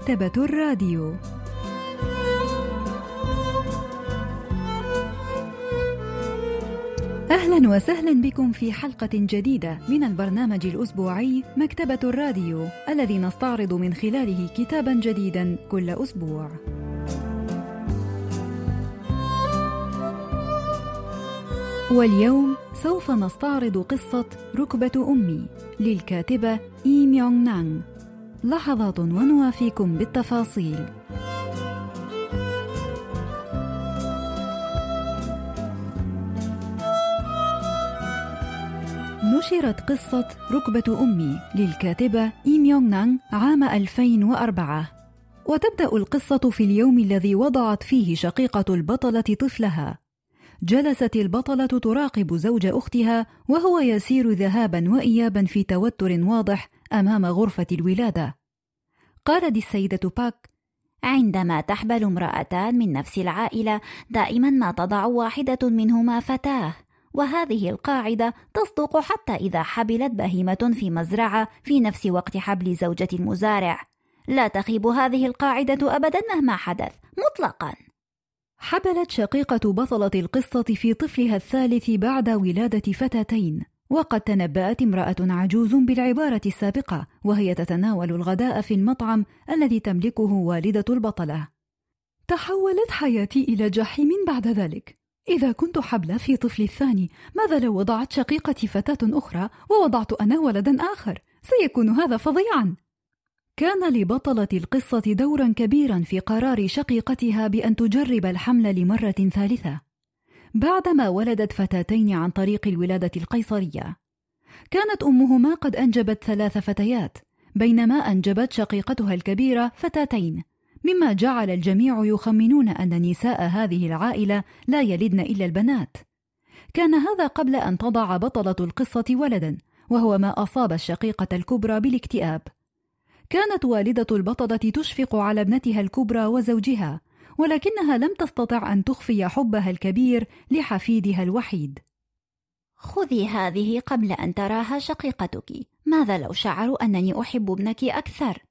مكتبة الراديو أهلا وسهلا بكم في حلقة جديدة من البرنامج الأسبوعي مكتبة الراديو الذي نستعرض من خلاله كتابا جديدا كل أسبوع. واليوم سوف نستعرض قصة ركبة أمي للكاتبة إي ميونغ نانغ لحظات ونوافيكم بالتفاصيل. نشرت قصة ركبة أمي للكاتبة إي ميونغ نانغ عام 2004 وتبدأ القصة في اليوم الذي وضعت فيه شقيقة البطلة طفلها. جلست البطلة تراقب زوج أختها وهو يسير ذهابا وإيابا في توتر واضح أمام غرفة الولادة. قالت السيدة باك: عندما تحبل امرأتان من نفس العائلة دائما ما تضع واحدة منهما فتاة، وهذه القاعدة تصدق حتى إذا حبلت بهيمة في مزرعة في نفس وقت حبل زوجة المزارع. لا تخيب هذه القاعدة أبدا مهما حدث مطلقا. حبلت شقيقة بطلة القصة في طفلها الثالث بعد ولادة فتاتين وقد تنبأت امرأة عجوز بالعبارة السابقة وهي تتناول الغداء في المطعم الذي تملكه والدة البطلة. تحولت حياتي إلى جحيم بعد ذلك. إذا كنت حبلى في طفلي الثاني ماذا لو وضعت شقيقتي فتاة أخرى ووضعت أنا ولدا آخر؟ سيكون هذا فظيعا. كان لبطلة القصة دورا كبيرا في قرار شقيقتها بأن تجرب الحمل لمرة ثالثة. بعدما ولدت فتاتين عن طريق الولادة القيصرية. كانت أمهما قد أنجبت ثلاث فتيات بينما أنجبت شقيقتها الكبيرة فتاتين مما جعل الجميع يخمنون أن نساء هذه العائلة لا يلدن إلا البنات. كان هذا قبل أن تضع بطلة القصة ولدا وهو ما أصاب الشقيقة الكبرى بالاكتئاب. كانت والدة البطلة تشفق على ابنتها الكبرى وزوجها ولكنها لم تستطع أن تخفي حبها الكبير لحفيدها الوحيد. خذي هذه قبل أن تراها شقيقتك. ماذا لو شعروا أنني أحب ابنك أكثر؟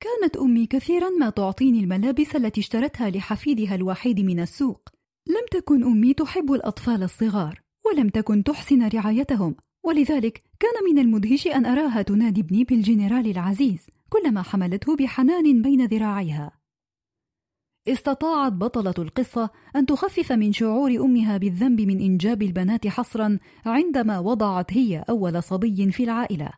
كانت أمي كثيرا ما تعطيني الملابس التي اشترتها لحفيدها الوحيد من السوق. لم تكن أمي تحب الأطفال الصغار ولم تكن تحسن رعايتهم. ولذلك كان من المدهش أن أراها تنادي ابني بالجنرال العزيز كلما حملته بحنان بين ذراعيها. استطاعت بطلة القصة أن تخفف من شعور أمها بالذنب من إنجاب البنات حصرا عندما وضعت هي أول صبي في العائلة.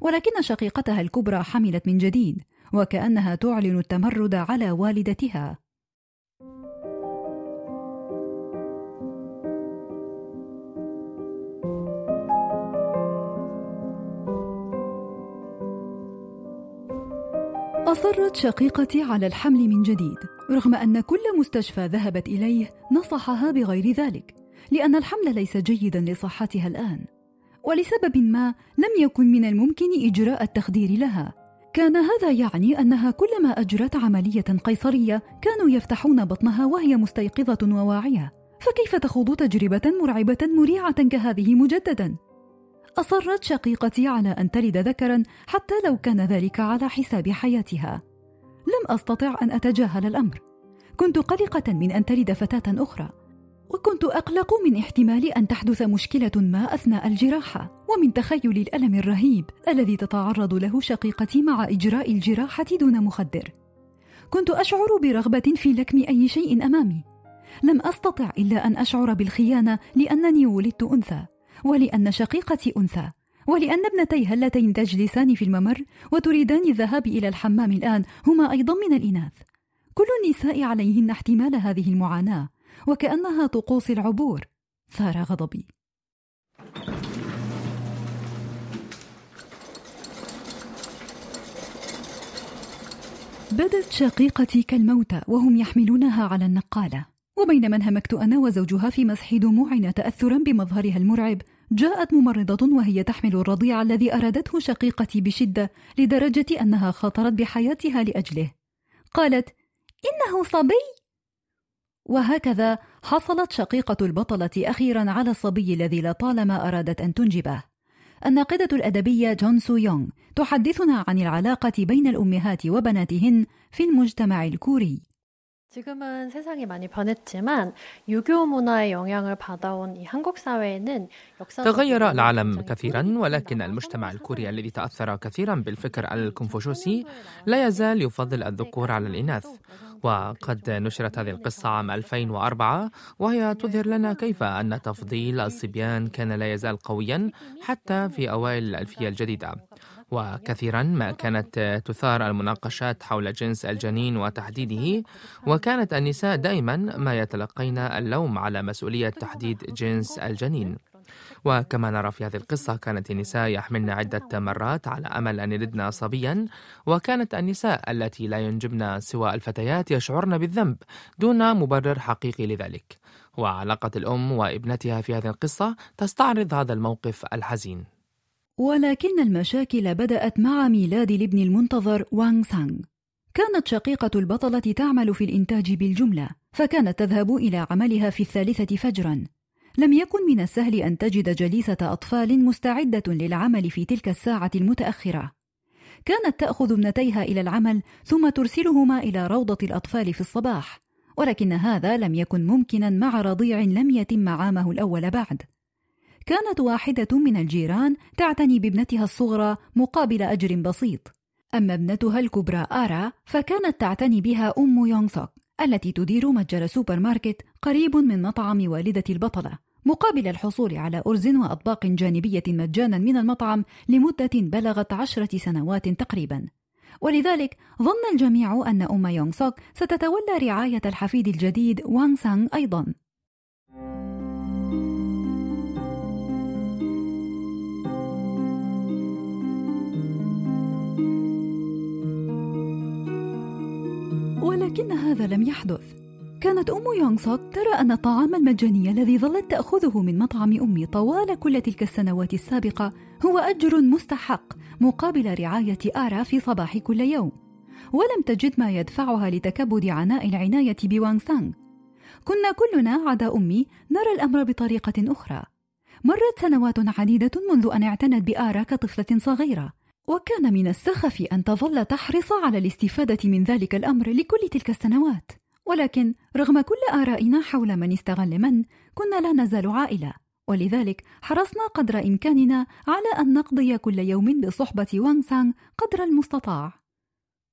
ولكن شقيقتها الكبرى حملت من جديد وكأنها تعلن التمرد على والدتها. أصرت شقيقتي على الحمل من جديد رغم أن كل مستشفى ذهبت إليه نصحها بغير ذلك لأن الحمل ليس جيدا لصحتها الآن. ولسبب ما لم يكن من الممكن إجراء التخدير لها. كان هذا يعني أنها كلما أجرت عملية قيصرية كانوا يفتحون بطنها وهي مستيقظة وواعية. فكيف تخوض تجربة مرعبة مريعة كهذه مجددا؟ أصرت شقيقتي على أن تلد ذكرا حتى لو كان ذلك على حساب حياتها. لم أستطع أن أتجاهل الأمر. كنت قلقة من أن تلد فتاة أخرى وكنت أقلق من احتمال أن تحدث مشكلة ما أثناء الجراحة ومن تخيل الألم الرهيب الذي تتعرض له شقيقتي مع إجراء الجراحة دون مخدر. كنت أشعر برغبة في لكم أي شيء أمامي. لم أستطع إلا أن أشعر بالخيانة لأنني ولدت أنثى. ولأن شقيقتي أنثى ولأن ابنتيها اللتين تجلسان في الممر وتريدان الذهاب إلى الحمام الآن هما أيضا من الإناث. كل النساء عليهن احتمال هذه المعاناة وكأنها طقوس العبور. ثار غضبي. بدت شقيقتي كالموتى وهم يحملونها على النقالة. وبينما انهمكت أنا وزوجها في مسح دموعنا تأثرا بمظهرها المرعب جاءت ممرضة وهي تحمل الرضيع الذي أرادته شقيقتي بشدة لدرجة أنها خاطرت بحياتها لأجله. قالت إنه صبي! وهكذا حصلت شقيقة البطلة أخيرا على الصبي الذي لطالما أرادت أن تنجبه. الناقدة الأدبية جون سو يونغ تحدثنا عن العلاقة بين الأمهات وبناتهن في المجتمع الكوري. 지금은 세상이 많이 변했지만 유교 문화의 영향을 받아온 이 한국 사회에는 تغير العالم كثيرا ولكن المجتمع الكوري الذي تأثر كثيرا بالفكر الكونفوشيوسي لا يزال يفضل الذكور على الإناث وقد نشرت هذه القصة عام 2004 وهي تظهر لنا كيف أن تفضيل الصبيان كان لا يزال قويا حتى في أوائل الألفية الجديدة وكثيرا ما كانت تثار المناقشات حول جنس الجنين وتحديده وكانت النساء دائما ما يتلقين اللوم على مسؤولية تحديد جنس الجنين. وكما نرى في هذه القصة كانت النساء يحملن عدة مرات على أمل أن يلدن صبيا وكانت النساء التي لا ينجبن سوى الفتيات يشعرن بالذنب دون مبرر حقيقي لذلك. وعلاقة الأم وابنتها في هذه القصة تستعرض هذا الموقف الحزين. ولكن المشاكل بدأت مع ميلاد الابن المنتظر وانغ سانغ. كانت شقيقة البطلة تعمل في الإنتاج بالجملة فكانت تذهب إلى عملها في الثالثة فجرا. لم يكن من السهل أن تجد جليسة أطفال مستعدة للعمل في تلك الساعة المتأخرة. كانت تأخذ ابنتيها إلى العمل ثم ترسلهما إلى روضة الأطفال في الصباح. ولكن هذا لم يكن ممكنا مع رضيع لم يتم عامه الأول بعد. كانت واحدة من الجيران تعتني بابنتها الصغرى مقابل أجر بسيط. أما ابنتها الكبرى آرا فكانت تعتني بها أم يونغ سوك التي تدير متجر سوبر ماركت قريب من مطعم والدة البطلة مقابل الحصول على أرز وأطباق جانبية مجانا من المطعم لمدة بلغت عشرة سنوات تقريبا. ولذلك ظن الجميع أن أم يونغ سوك ستتولى رعاية الحفيد الجديد وانغ سانغ أيضا. ولكن هذا لم يحدث. كانت أم يونغ سوك ترى أن الطعام المجاني الذي ظلت تأخذه من مطعم أمي طوال كل تلك السنوات السابقة هو أجر مستحق مقابل رعاية آرا في صباح كل يوم. ولم تجد ما يدفعها لتكبد عناء العناية بوانغ سانغ كنا كلنا عدا أمي نرى الأمر بطريقة أخرى. مرت سنوات عديدة منذ أن اعتنت بآرا كطفلة صغيرة. وكان من السخف أن تظل تحرص على الاستفادة من ذلك الأمر لكل تلك السنوات. ولكن رغم كل آرائنا حول من استغل من كنا لا نزال عائلة. ولذلك حرصنا قدر إمكاننا على أن نقضي كل يوم بصحبة وانغ سانغ قدر المستطاع.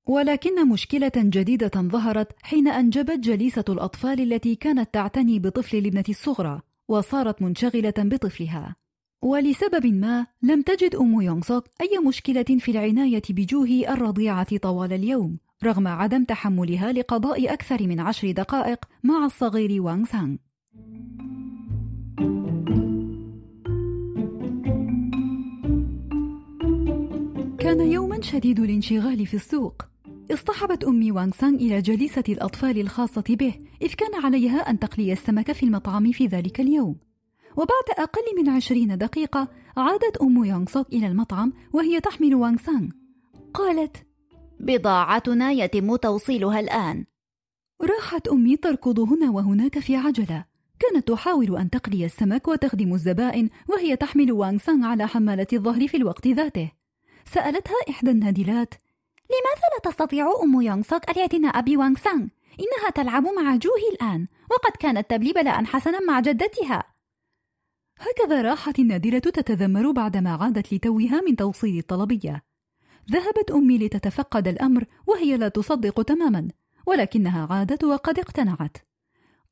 ولكن مشكلة جديدة ظهرت حين أنجبت جليسة الأطفال التي كانت تعتني بطفل الابنة الصغرى وصارت منشغلة بطفلها. ولسبب ما لم تجد أم يونغ سوك أي مشكلة في العناية بجوهي الرضيعة طوال اليوم رغم عدم تحملها لقضاء أكثر من عشر دقائق مع الصغير وانغ سانغ. كان يوما شديد الانشغال في السوق. اصطحبت أمي وانغ سانغ إلى جليسة الأطفال الخاصة به إذ كان عليها أن تقلي السمك في المطعم في ذلك اليوم. وبعد أقل من عشرين دقيقة عادت أم يونغ سوك إلى المطعم وهي تحمل وانغ سانغ قالت بضاعتنا يتم توصيلها الآن. راحت أمي تركض هنا وهناك في عجلة. كانت تحاول أن تقلي السمك وتخدم الزبائن وهي تحمل وانغ سانغ على حمالة الظهر في الوقت ذاته. سألتها إحدى النادلات لماذا لا تستطيع أم يونغ سوك الاعتناء بوانغ سانغ؟ إنها تلعب مع جوهي الآن وقد كانت تبلي بلاء حسنا مع جدتها. هكذا راحت النادلة تتذمر بعدما عادت لتوها من توصيل الطلبية. ذهبت أمي لتتفقد الأمر وهي لا تصدق تماما ولكنها عادت وقد اقتنعت.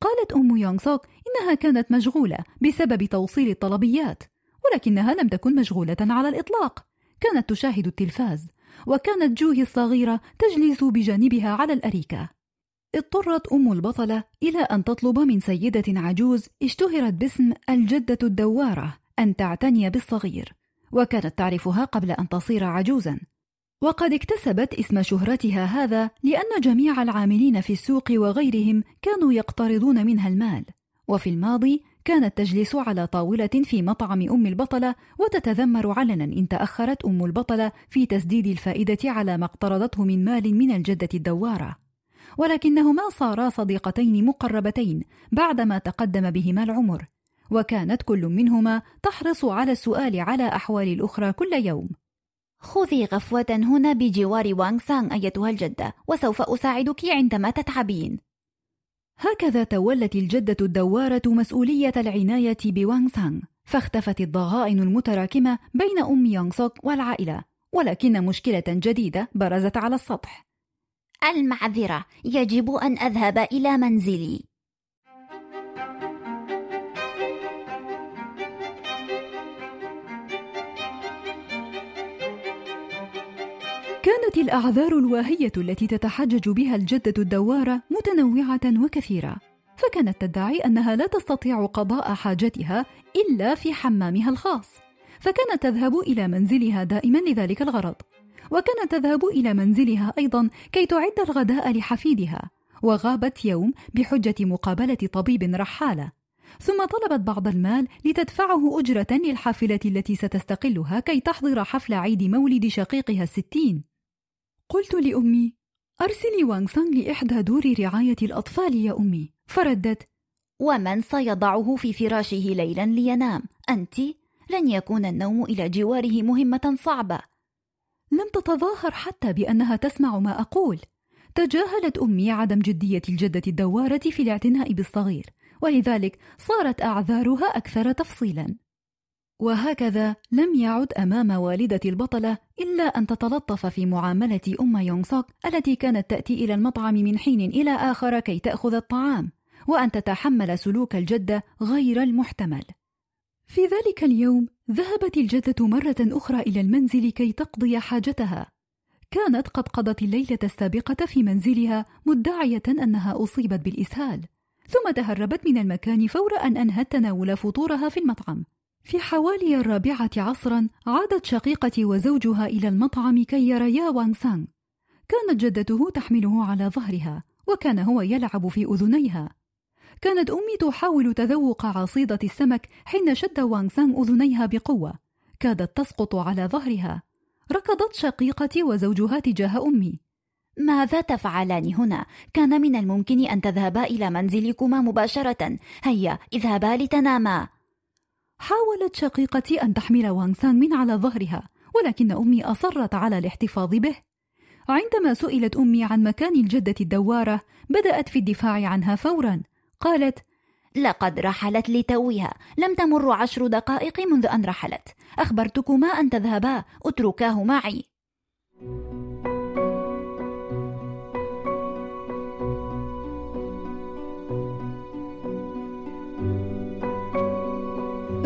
قالت أم يونغ سوك إنها كانت مشغولة بسبب توصيل الطلبيات ولكنها لم تكن مشغولة على الإطلاق. كانت تشاهد التلفاز وكانت جوهي الصغيرة تجلس بجانبها على الأريكة. اضطرت أم البطلة إلى أن تطلب من سيدة عجوز اشتهرت باسم الجدة الدوارة أن تعتني بالصغير وكانت تعرفها قبل أن تصير عجوزا. وقد اكتسبت اسم شهرتها هذا لأن جميع العاملين في السوق وغيرهم كانوا يقترضون منها المال. وفي الماضي كانت تجلس على طاولة في مطعم أم البطلة وتتذمر علنا إن تأخرت أم البطلة في تسديد الفائدة على ما اقترضته من مال من الجدة الدوارة. ولكنهما صارا صديقتين مقربتين بعدما تقدم بهما العمر وكانت كل منهما تحرص على السؤال على أحوال الأخرى كل يوم. خذي غفوة هنا بجوار وانغ سانغ أيتها الجدة وسوف أساعدك عندما تتعبين. هكذا تولت الجدة الدوارة مسؤولية العناية بوانغ سانغ فاختفت الضغائن المتراكمة بين أم يونغ سوك والعائلة ولكن مشكلة جديدة برزت على السطح. المعذرة. يجب أن أذهب إلى منزلي. كانت الأعذار الواهية التي تتحجج بها الجدة الدوارة متنوعة وكثيرة فكانت تدعي أنها لا تستطيع قضاء حاجتها إلا في حمامها الخاص فكانت تذهب إلى منزلها دائما لذلك الغرض. وكانت تذهب إلى منزلها أيضا كي تعد الغداء لحفيدها وغابت يوم بحجة مقابلة طبيب رحالة. ثم طلبت بعض المال لتدفعه أجرة للحافلة التي ستستقلها كي تحضر حفل عيد مولد شقيقها الستين. قلت لأمي أرسلي وانغ سانغ لإحدى دور رعاية الأطفال يا أمي. فردت ومن سيضعه في فراشه ليلا لينام. أنت؟ لن يكون النوم إلى جواره مهمة صعبة. لم تتظاهر حتى بأنها تسمع ما أقول. تجاهلت أمي عدم جدية الجدة الدوارة في الاعتناء بالصغير ولذلك صارت أعذارها أكثر تفصيلا. وهكذا لم يعد أمام والدة البطلة إلا أن تتلطف في معاملة أم يونغ التي كانت تأتي إلى المطعم من حين إلى آخر كي تأخذ الطعام وأن تتحمل سلوك الجدة غير المحتمل. في ذلك اليوم ذهبت الجدة مرة أخرى إلى المنزل كي تقضي حاجتها. كانت قد قضت الليلة السابقة في منزلها مدعية أنها أصيبت بالإسهال. ثم تهربت من المكان فور أن أنهت تناول فطورها في المطعم. في حوالي الرابعة عصرا عادت شقيقتي وزوجها إلى المطعم كي يريا وانغ سانغ. كانت جدته تحمله على ظهرها وكان هو يلعب في أذنيها. كانت أمي تحاول تذوق عصيدة السمك حين شد وانغ سانغ أذنيها بقوة. كادت تسقط على ظهرها. ركضت شقيقتي وزوجها تجاه أمي. ماذا تفعلان هنا؟ كان من الممكن أن تذهبا إلى منزلكما مباشرة. هيا اذهبا لتناما. حاولت شقيقتي أن تحمل وانغ سانغ من على ظهرها ولكن أمي أصرت على الاحتفاظ به. عندما سئلت أمي عن مكان الجدة الدوارة بدأت في الدفاع عنها فورا. قالت لقد رحلت لتوها لم تمر عشر دقائق منذ أن رحلت. أخبرتكما أن تذهبا. اتركاه معي.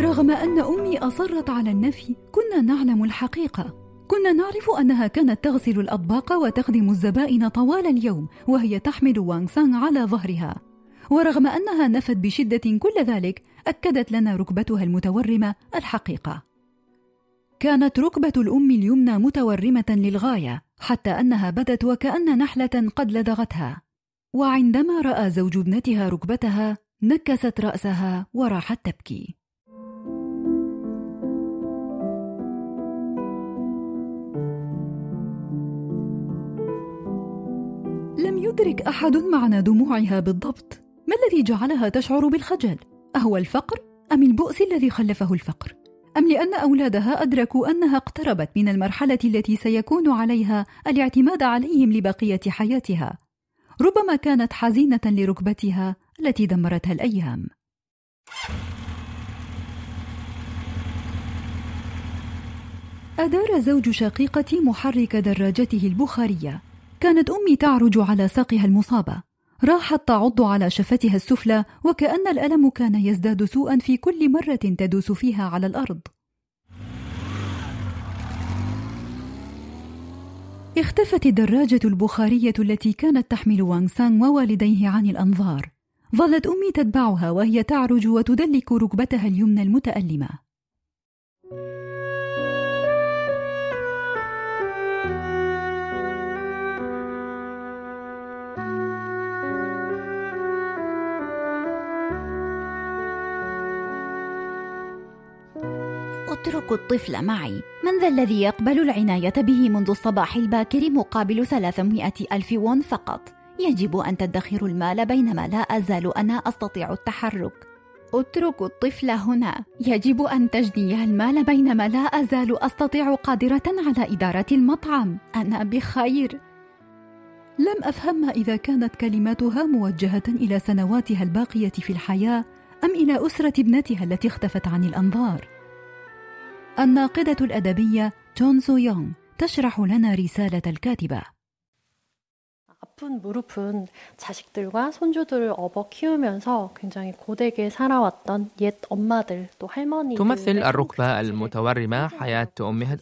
رغم أن أمي أصرت على النفي كنا نعلم الحقيقة. كنا نعرف أنها كانت تغسل الأطباق وتخدم الزبائن طوال اليوم وهي تحمل وانغ سانغ على ظهرها. ورغم أنها نفت بشدة كل ذلك أكدت لنا ركبتها المتورمة الحقيقة. كانت ركبة الأم اليمنى متورمة للغاية حتى أنها بدت وكأن نحلة قد لدغتها. وعندما رأى زوج ابنتها ركبتها نكست رأسها وراحت تبكي لم يدرك أحد معنى دموعها بالضبط. ما الذي جعلها تشعر بالخجل؟ أهو الفقر؟ أم البؤس الذي خلفه الفقر؟ أم لأن أولادها أدركوا أنها اقتربت من المرحلة التي سيكون عليها الاعتماد عليهم لبقية حياتها. ربما كانت حزينة لركبتها التي دمرتها الأيام. أدار زوج شقيقتي محرك دراجته البخارية. كانت أمي تعرج على ساقها المصابة. راحت تعض على شفتها السفلى وكأن الألم كان يزداد سوءا في كل مرة تدوس فيها على الأرض. اختفت الدراجة البخارية التي كانت تحمل وانغ سانغ ووالديه عن الأنظار. ظلت أمي تتبعها وهي تعرج وتدلك ركبتها اليمنى المتألمة. اتركوا الطفل معي. من ذا الذي يقبل العناية به منذ الصباح الباكر مقابل 300 ألف وون فقط؟ يجب أن تدخروا المال بينما لا أزال أنا أستطيع التحرك. اتركوا الطفل هنا. يجب أن تجني المال بينما لا أزال أستطيع قادرة على إدارة المطعم. أنا بخير. لم أفهم إذا كانت كلماتها موجهة إلى سنواتها الباقية في الحياة أم إلى أسرة ابنتها التي اختفت عن الأنظار. الناقدة الأدبية جون سو يونغ تشرح لنا رسالة الكاتبة 아픈 무릎은 자식들과 손주들을 업어 키우면서 굉장히 고되게 살아왔던 옛 엄마들 또 할머니들 تمثل الركبة المتورمة حياة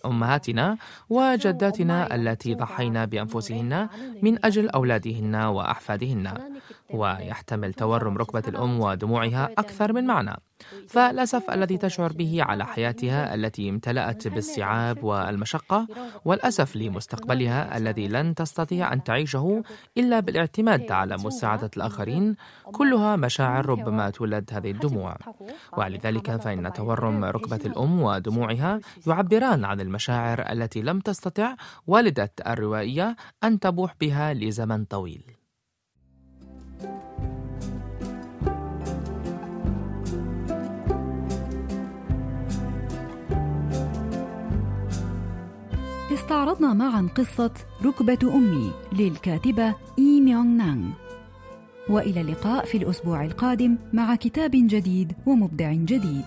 أمهاتنا وجداتنا التي ضحينا بأنفسهن من أجل أولادهن وأحفادهن ويحتمل تورم ركبة الأم ودموعها أكثر من معنى فالأسف الذي تشعر به على حياتها التي امتلأت بالصعاب والمشقة والأسف لمستقبلها الذي لن تستطيع أن تعيشه إلا بالاعتماد على مساعدة الآخرين. كلها مشاعر ربما تولد هذه الدموع. ولذلك فإن تورم ركبة الأم ودموعها يعبران عن المشاعر التي لم تستطع والدة الروائية أن تبوح بها لزمن طويل. استعرضنا معا قصة ركبة أمي للكاتبة إي ميونغ نانغ. وإلى اللقاء في الأسبوع القادم مع كتاب جديد ومبدع جديد.